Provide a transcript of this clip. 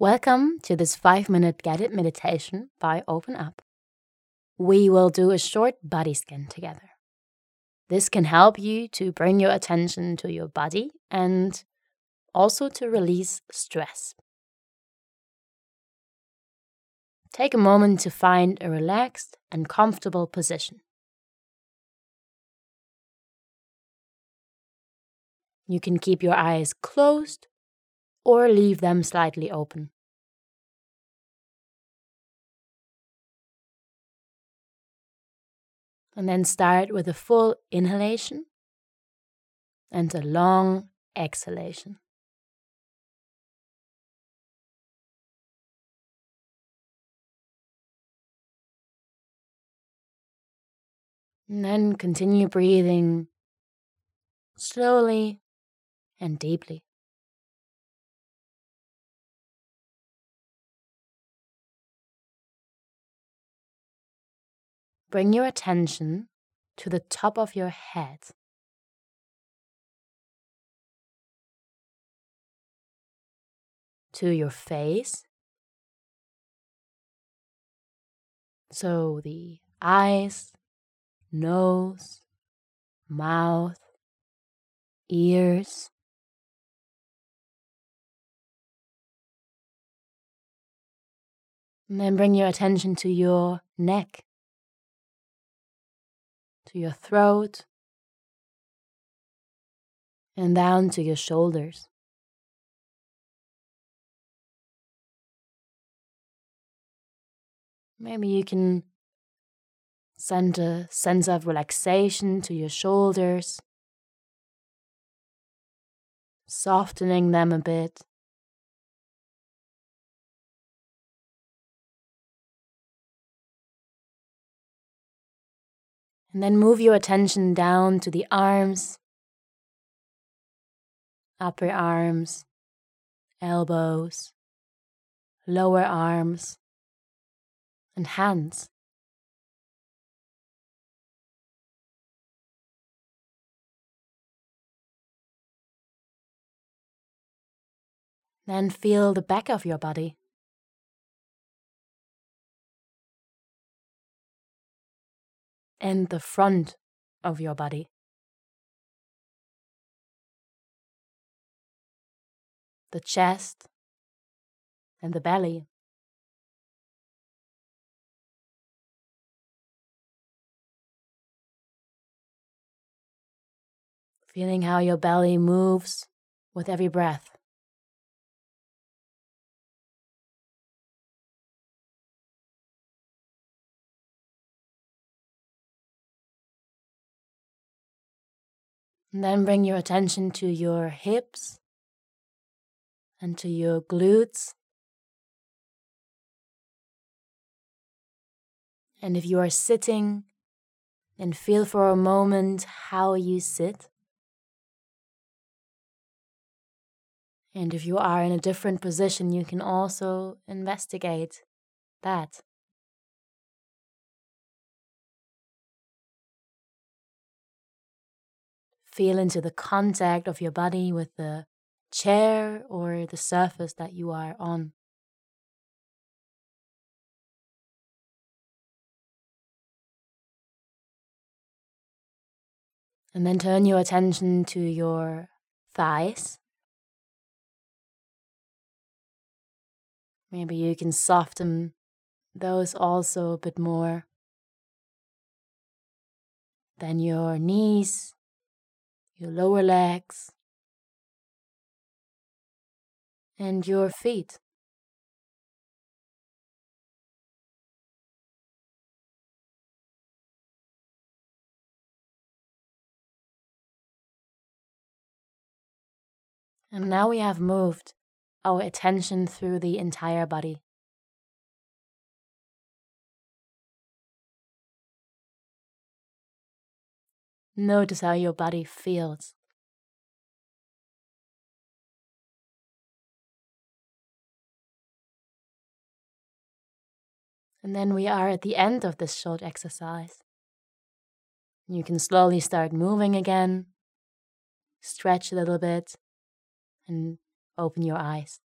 Welcome to this five minute guided meditation by OpenUp. We will do a short body scan together. This can help you to bring your attention to your body and also to release stress. Take a moment to find a relaxed and comfortable position. You can keep your eyes closed or leave them slightly open. And then start with a full inhalation and a long exhalation. And then continue breathing slowly and deeply. Bring your attention to the top of your head. To your face. So the eyes, nose, mouth, ears. And then bring your attention to your neck to your throat and down to your shoulders. Maybe you can send a sense of relaxation to your shoulders, softening them a bit. And then move your attention down to the arms, upper arms, elbows, lower arms, and hands. Then feel the back of your body. And the front of your body. The chest and the belly. Feeling how your belly moves with every breath. And then bring your attention to your hips and to your glutes. And if you are sitting, then feel for a moment how you sit. And if you are in a different position, you can also investigate that. Feel into the contact of your body with the chair or the surface that you are on. And then turn your attention to your thighs. Maybe you can soften those also a bit more. Then your knees your lower legs, and your feet. And now we have moved our attention through the entire body. Notice how your body feels. And then we are at the end of this short exercise. You can slowly start moving again, stretch a little bit, and open your eyes.